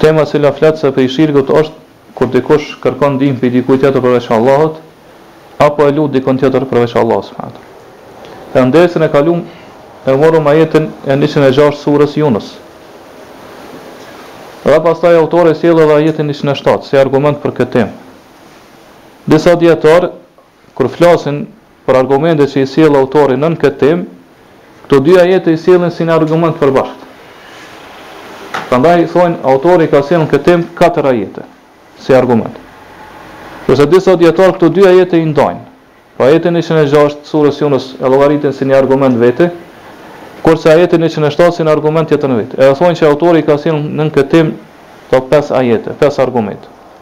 Tema e cila flet se prej shirkut është kur dikush kërkon ndihmë prej dikujt tjetër përveç Allahut, apo e lut dikon tjetër përveç Allahut subhanahu wa taala. Në dersin e kaluar e morëm ajetin e njëqind e gjashtë të surës Junus. Dhe pastaj autori sjell edhe ajetin njëqind e shtatë si argument për këtë temë. Disa dietarë Kur flasin për argumentet që i sjell autori nën këtë temë, këto dy ajete i sjellin si një argument të përbashkët. Prandaj thonë autori ka sjellë në këtë temë katër ajete si argument. Kurse disa dietar këto dy ajete i ndajnë. Pra ajetin 106 të surës Junus e llogaritin si një argument në vete, kurse ajetin 107 si një argument tjetër në vete. Edhe thonë që autori ka sjellë nën këtë temë pesë ajete, pesë argumente.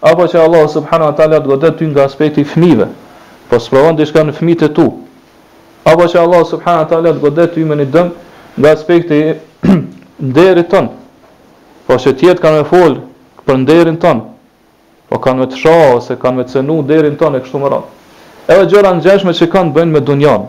Apo që Allahu subhanahu wa taala të godet ty nga aspekti i fëmijëve, pra sprovon diçka në fëmijët e tu. Apo që Allahu subhanahu wa taala të godet ty me një dëm nga aspekti i nderit tënd. Pra që tjetër kanë me fol për nderin tënd. Apo kanë me të sha ose kanë me ta cenu nderin tënd e kështu me radhë. Edhe gjëra të ngjashme që kanë të bëjnë me dunjan.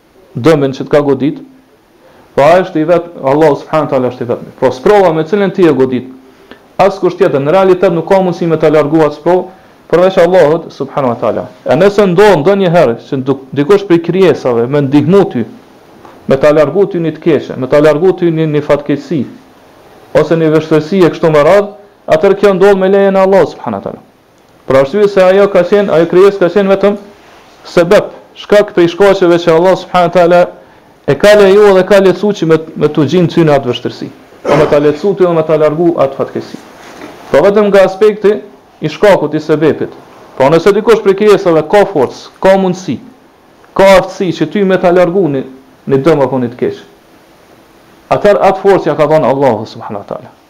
dëmin që të ka godit, pra ai është i vetë, Allahu subhanahu wa taala është i vetmi. Pra sprova me të cilën ti je godit, askush tjetër në realitet nuk ka mundësi me ta largu atë sprovë përveç Allahut subhanahu wa taala. E nëse ndodh ndonjëherë që dikush prej krijesave me të ndihmu ty, me ta largu ty një të keqe, me ta largu ty një, një fatkeqësi, ose një vështirësi e kështu me radhë, atër kjo ndodh me lejen e Allahut subhanahu wa taala. Për arsye se ajo ka qenë, ajo krijesë ka qenë vetëm sebep, shkak prej shkaqeve që Allahu subhanahu wa taala e ka leju dhe ka lehtësu që me me t'u gjind ty në atë vështirësi, dhe me ta lehtësu ty dhe me ta largu atë fatkeqësi. Pra vetëm nga aspekti i shkakut, i sebepit. Pra nëse dikush prej krijesave ka forcë, ka mundësi, ka aftësi që ty me ta largu një, një dëm apo një të keqe, atëherë atë forcë ja ka dhënë Allahu subhanahu wa taala.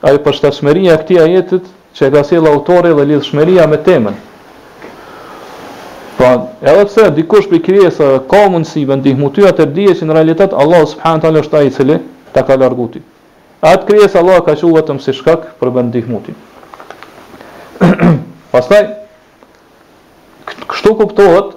Kjo është përshtatshmëria e këtij ajetit që e ka sjellë autori dhe lidhshmëria me temën. Pra, edhe pse dikush prej krijesave ka mundësi me të ndihmu ty, atër dije që në realitet Allahu subhanahu wa taala është ai i cili ta ka largu ty. Atë krijesë Allahu e ka bë vetëm si shkak për me të ndihmu ty. Pastaj kështu kuptohet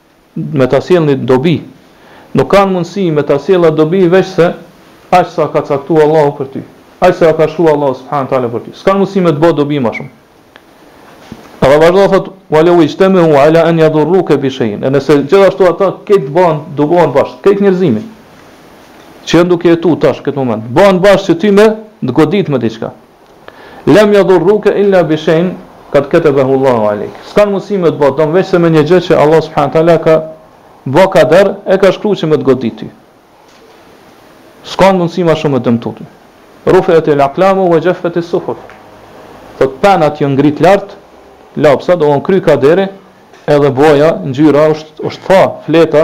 me ta sjellë një dobi, nuk kanë mundësi me ta sjellë atë dobi veçse aq sa ka caktuar Allahu për ty, aq sa ka shkruar Allahu subhanahu wa taala për ty. S'kanë mundësi me të bë dobi më shumë. Edhe vazhdon thotë wa lau ijtemeu ala an yadurruka bi shay'in. Nëse gjithashtu ata krejt bëhen, tubohen bashkë, krejt njerëzimi. Që janë duke jetu tash në këtë moment. Bëhen bashkë që ty me të godit me diçka. Lem yadurruke illa bi shejn kad ketebehu Allahu alejk. S'kanë mundësi me të bo dëm veçse me një gjë që Allahu subhanahu wa taala ka bo kader, e ka shkru që me të godit ty. S'kanë mundësi ma shumë me të dëmtu ty. Rufi'at el aqlamu wa jaffat es suhuf. Thot penat janë ngrit lart, lapsat do thotë u kry kaderi, edhe boja ngjyra është është tha, fleta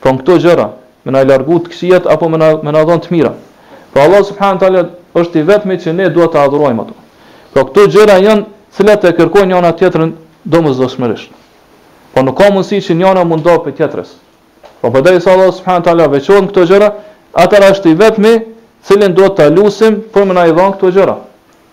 Pra në këto gjëra, me na largu të këqijat apo me na me na dhon të mirat. Pra Allahu subhanahu wa taala është i vetmi që ne duhet ta adhurojmë atë. Pra këto gjëra janë të cilat e kërkojnë njëra tjetrën domosdoshmërisht. Po nuk ka mundësi që njëra me u nda prej tjetrës. Po përderisa sa Allahu subhanahu wa taala veçohet në këto gjëra, atëherë është i vetmi cilin duhet ta lusim për me na i dhënë këto gjëra.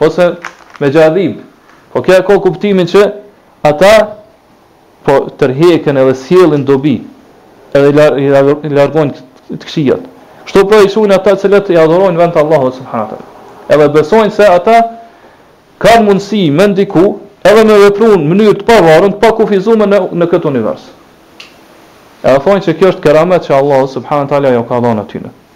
ose mexhadhib. Po kjo e ka kuptimin që ata po tërhekin edhe sjellin dobi, edhe i, lar, i largojnë të këqijat. Kështu pra i quajnë ata të cilët i adhurojnë në vend të Allahut subhanahu taala. Edhe besojnë se ata kanë mundësi me ndiku edhe me vepru në mënyrë të pavarur, të pakufizuar në në këtë univers. Edhe thonë se kjo është keramet që Allahu subhanahu taala jua ka dhënë atyre.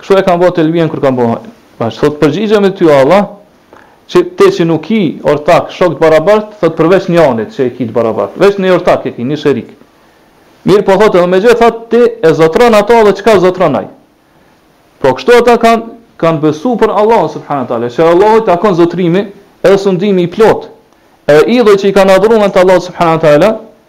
Kështu e kanë bo telbijen kur kanë bo haxh. Bash, thot përgjigjem ty o Allah, që ti që nuk ki ortak, shok të barabart, thot përveç një anit që e ki të barabart, veç një ortak e ki, një sherik. Mirëpo thot edhe me gjithë, thot ti e zotron ata dhe çka zotron aj. Po kështu ata kanë kanë besu për Allah, subhanahu taala, që Allahut i takon zotrimi edhe sundimi i plotë. Edhe idhujt që i kanë adhuru në vend të Allah, subhanahu taala,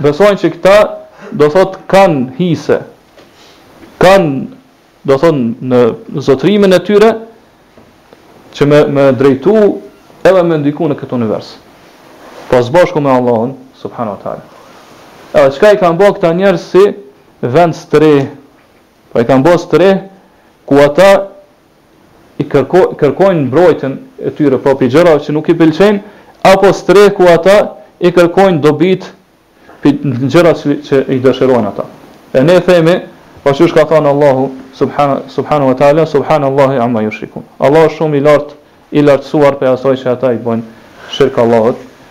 besojnë që këta do thotë kanë hise, kanë do thotë në zotrimin e tyre që me, me drejtu edhe me ndiku në këtë univers. Pra së bashku me Allahun, subhanu wa ta'ala. Edhe çka i kanë bo këta njerës si vend strehë, po i kanë bo strehë ku ata i kërko, kërkojnë mbrojtjen e tyre pra prej gjërave që nuk i pëlqejnë, apo strehë ku ata i kërkojnë dobitë për gjërat që, që i dëshirojnë ata. E ne themi, pra qysh ka thonë Allahu, subhanu, subhanu wa ta'ala, subhanu Allahi amma jushrikun. Allahu është shumë i lartë, i lartësuar prej asaj që ata i bëjnë shirk Allahut,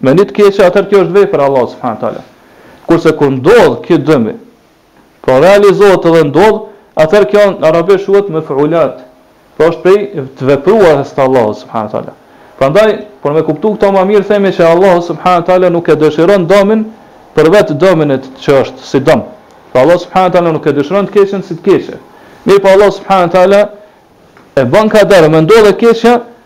Me një të keqe atëherë kjo është vepër e Allahut subhanahu teala. Kurse kur ndodh ky dëmi, pra realizohet edhe ndodh, atëherë kjo në arabisht quhet mef'ulat. Pra është prej të vepruarave të Allahut subhanahu teala. Prandaj, për me kuptu këto më mirë themi që Allahu subhanahu teala nuk e dëshiron dëmin për vetë dëmin që është si dëm. Pra Allah subhanahu teala nuk e dëshiron të keqen si të keqe. Mirëpo Allah subhanahu teala e bën kader, me ndodh e keqja,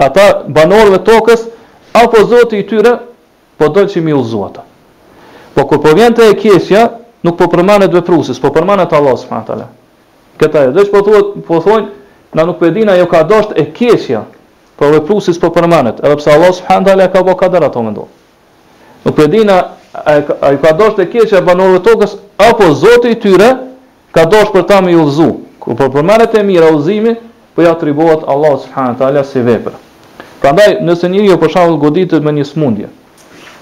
Ata banorëve të tokës, apo Zoti i tyre, po do që me i udhëzu ata. Po kur po vjen te e keqja, nuk po përmendet vepruesi, po përmendet Allah s.w.t. Këta e veç po, thuhet, po thonë, na nuk po e dina a ju ka dasht e keqja, po vepruesi s'po përmendet, edhe pse Allah s.w.t. ka bo kader ato me ndodh. Nuk po e dina, a ju ka dasht e keqja banorëve të tokës, apo Zoti i tyre, Ka dashtë për ta me i udhëzu. Kur po përmendet e mira udhëzimi, po i atribuohet Allahut subhanahu wa taala si vepër. Prandaj, nëse njeriu për shembull goditet me një sëmundje,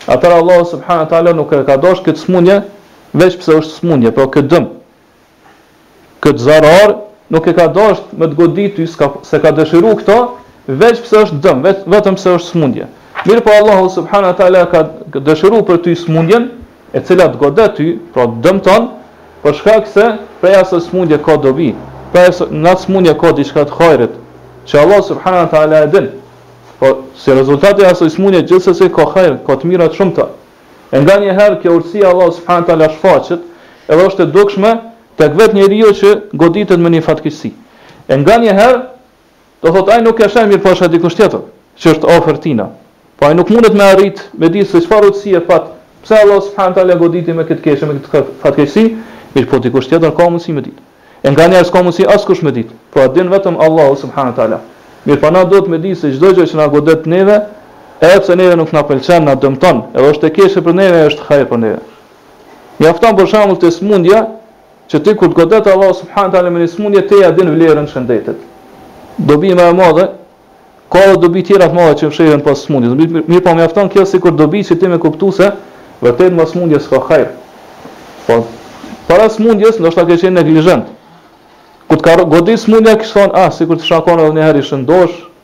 atëherë Allahu subhanahu wa taala nuk e ka dashtë këtë sëmundje veç pse është sëmundje, pra këtë dëm, këtë zarar nuk e ka dashtë me të godit ty, s'e ka dëshiruar këtë veç pse është dëm, vetëm pse është sëmundje. Mirëpo Allahu subhanahu wa taala ka dëshiruar për ty sëmundjen, e cila të godet ty, pra të dëmton, për shkak se prej asaj sëmundje ka dobi, pra në atë sëmundje ka diçka të hajrit, që Allahu subhanahu wa ta'ala e din, po si rezultat i asaj sëmundje gjithsesi ka hajr, ka të mira të shumta. E nganjëherë kjo urtësi e Allahut subhanahu wa ta'ala shfaqet, edhe është e dukshme tek vetë njeriu që goditet me një fatkeqësi. E nganjëherë Do thotë ai nuk e sheh mirëpo e sheh dikush tjetër që është afër tina. Po ai nuk mundet me arrit me di se çfarë rëndësi e pat, pse Allahu subhana wa taala e goditi me këtë të keqe, me këtë fatkeqësi, mirëpo dikush tjetër ka mundësi me ditë. E nganjëherë s'ka mundësi askush me ditë, po e din vetëm Allahu subhana wa taala. Mirëpo na duhet me di se çdo gjë që na godet neve, edhe pse neve nuk na pëlqen, na dëmton, edhe është e keqe për neve, është hajër për neve. Mjafton për shembull te smundja Që ti kur të godet Allahu subhanahu wa taala me një sëmundje ti ja din vlerën e shëndetit. Dobi më e madhe ka edhe dobi tjera të mëdha që fshihen pas sëmundjes. Mirëpo mjafton kjo sikur dobi që ti me kuptu se vërtet mas sëmundjes ka hajr. Po para sëmundjes ndoshta ke qenë neglizhent. Kur të ka godit sëmundja kish thënë ah sikur të isha kon edhe një herë i shëndosh,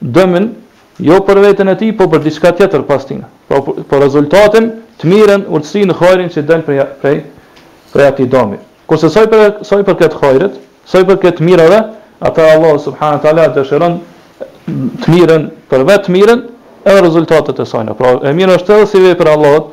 dëmin jo për veten e tij, po për diçka tjetër pas tij. Pra për rezultatin, të mirën, urtësinë, hajrin që del prej prej prej atij dëmi. Kurse sa i përket hajrit, sa i përket të mirave, ata Allahu subhanahu wa taala dëshiron të mirën për vetë të mirën edhe rezultatet e saj. Pra e mira është edhe si vepër e Allahut,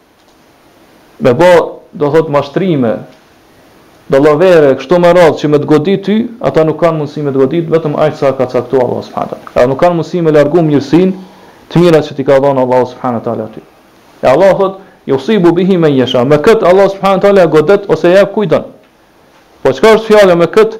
Me ba, do të thotë, mashtrime, dallavere, kështu me radhë, që me të godit ty, ata nuk kanë mundësi me të godit, vetëm aq sa e ka caktuar Allahu subhanahu wa taala. Edhe nuk kanë mundësi me largu mirësinë, të mirat që t'i ka dhënë Allahu subhanahu wa taala ty. E Allahu thotë, "Yusibu bihi men yasha." Me këtë Allahu subhanahu wa taala godet ose e jep kujt don. Po çka është fjala me këtë?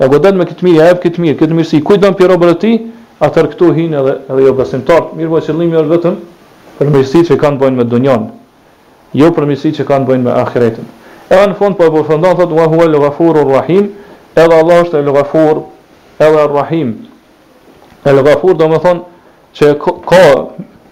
E godet me këtë mirë, ja jep këtë mirë, këtë mirësi, kujt don prej robërve të tij, atëherë këtu hyjnë edhe, edhe jobesimtarët, mirëpo qëllimi është vetëm për mirësitë që kanë të bëjnë me dunjanë, jo për mirësitë që kanë të bëjnë me ahiretin. Edhe në fund po e përfundon thotë, Wa huwa al-Ghafur ar-Rahim, edhe Allahu është El-Ghafur, edhe Ar-Rahim. El-Ghafur domethënë që ka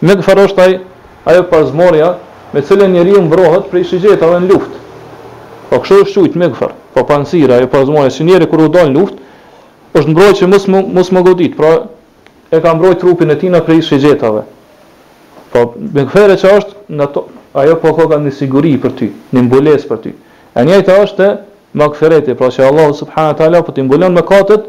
Migfar osht ai, ajo parzmorja me cilën njeriu mbrohet prej shigjetave në luftë. Po kështu është quajt migfar, po pancir, ajo parzmorja që njeri kur u dal në luftë, është mbrojt që mos më mos më godit, pra e ka mbrojt trupin e tij prej shigjetave. Po migfere që është në to, ajo po ka një siguri për ty, një mbulesë për ty. E njëjta është te magfireti, pra që Allahu subhanahu wa taala po t'i mbulon mëkatet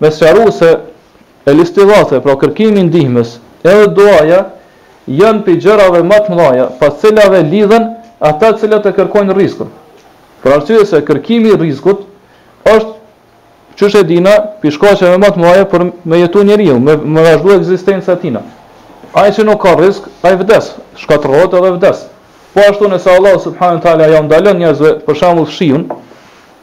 Me sqaru se El Istighathe, pra kërkimi i ndihmës, edhe duaja janë prej gjërave më të mëdha pas cilave lidhen ata të cilët e kërkojnë rriskun. Për arsye se kërkimi i rriskut është qysh e dina prej shkaqeve më të mëdha për me jetu njeriu, me me vazhdu ekzistenca e tij. Ai që nuk ka rrisk, ai vdes, shkatërrohet edhe vdes. Po ashtu nëse Allahu subhanahu wa taala jau ndalon njerëzve për shembull shiun,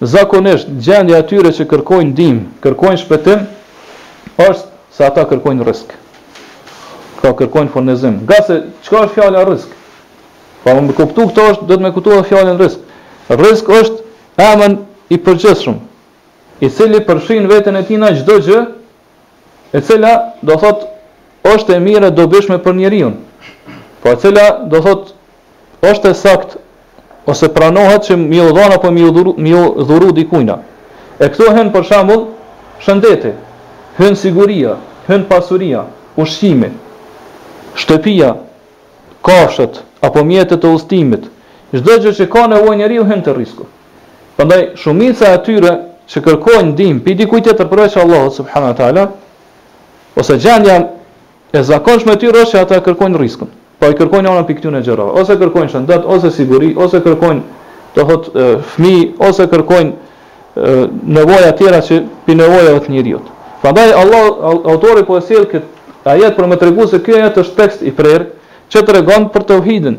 Zakonisht, gjendja e tyre që kërkojnë ndihmë, kërkojnë shpëtim, është se ata kërkojnë rrisk. Pra kërkojnë furnizim. Ngase çka është fjala rrisk? Pra me kuptu këto është, duhet me kuptu edhe fjalën rrisk. Rrisk është emër i përgjithshëm, i cili përfshin veten e tina çdo gjë e cila do thot është e mirë e dobishme për njeriun. Po e cila do thot është e sakt ose pranohet që mi u dhon apo mi u dhuru, mi u dhuru dikujna. E këtu hyn për shembull shëndeti, hyn siguria, hyn pasuria, ushqimi, shtëpia, kafshët apo mjetet e udhëtimit, çdo gjë që ka nevojë njeriu hyn te rrisku. Prandaj shumica e atyre që kërkojnë ndihmë pi dikujt tjetër përveç Allahut subhanahu wa taala, ose gjendja e zakonshme e tyre është që ata kërkojnë rriskun. Po i kërkojnë nja pi këtyre gjërave, ose kërkojnë shëndet, ose siguri, ose kërkojnë do thot fëmijë, ose kërkojnë nevoja të tjera që pi nevojave të njeriu. Prandaj Allah autori po e sjell këtë ajet për me tregu se ky ajet është tekst i prerë që tregon për tauhidin,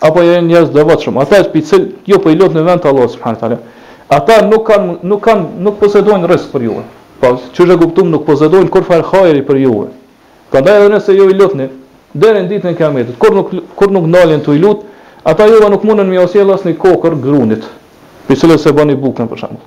Apo janë njerëz të devotshëm, ata që, të cilët ju po i lut në vend të Allahut subhanahu wa taala. Ata nuk kanë nuk kanë nuk posedojnë rrisk për ju. Po qysh e kuptum nuk posedojnë kurfar hajri për ju. Prandaj edhe nëse ju i lutni deri në ditën e kiametit, kurr nuk kurr nuk ndalen tu i lut, ata juve nuk mundën me iu sjell asnjë kokërr grunit, pi ç'ka e bani bukën për shembull.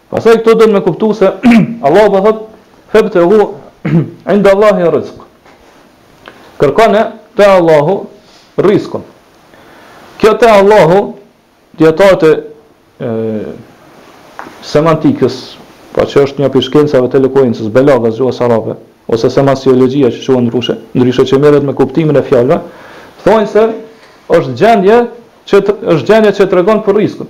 Pastaj këtu don me kuptu se Allahu po thot fabtagu inda Allahi rizq. Kërkone te Allahu rrizkun. Kjo te Allahu dietarët e semantikës, pra që është një prej shkencave të elokuencës, belagës, gjuhës arabe, ose semasiologjia që quhet ndryshe, ndryshe që merret me kuptimin e fjalëve, thonë se është gjendje që është gjendje që tregon për rrizkun.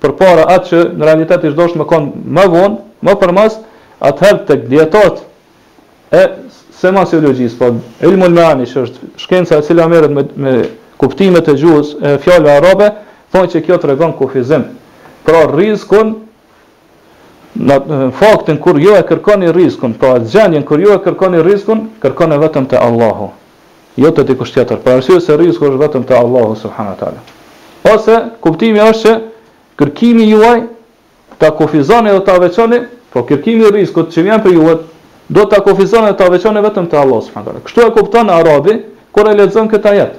përpara atë që në realitet ish dashtë me kon më vonë, më përmas, atëherë tek dijetarët e semasiologjisë, pra ilmul maani që është shkenca e cila merret me me kuptimet e gjuhës e fjalëve arabe, thonë që kjo tregon kufizim. Pra rrizkun në faktin kur ju e kërkoni rrizkun, pra gjendjen kur ju e kërkoni rrizkun, kërkone vetëm te Allahu. jo te dikush tjetër, për arsye se rrizku është vetëm te Allahu subhanahu wa taala. Ose kuptimi është që kërkimi juaj ta kufizoni dhe ta veçoni, po kërkimi i rrizkut që vjen për juve, duhet ta kufizoni dhe ta veçoni vetëm te Allahu subhanahu wa taala. Kështu e kupton arabi kur e lexon këtë ajet.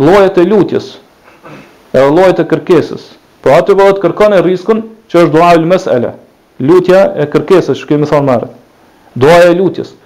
Llojet e lutjes, edhe llojet e kërkesës. Pra aty po thotë kërkone rrizkun që është duaul mes'ele, lutja e kërkesës që kemi thënë më herët, duaja e lutjes.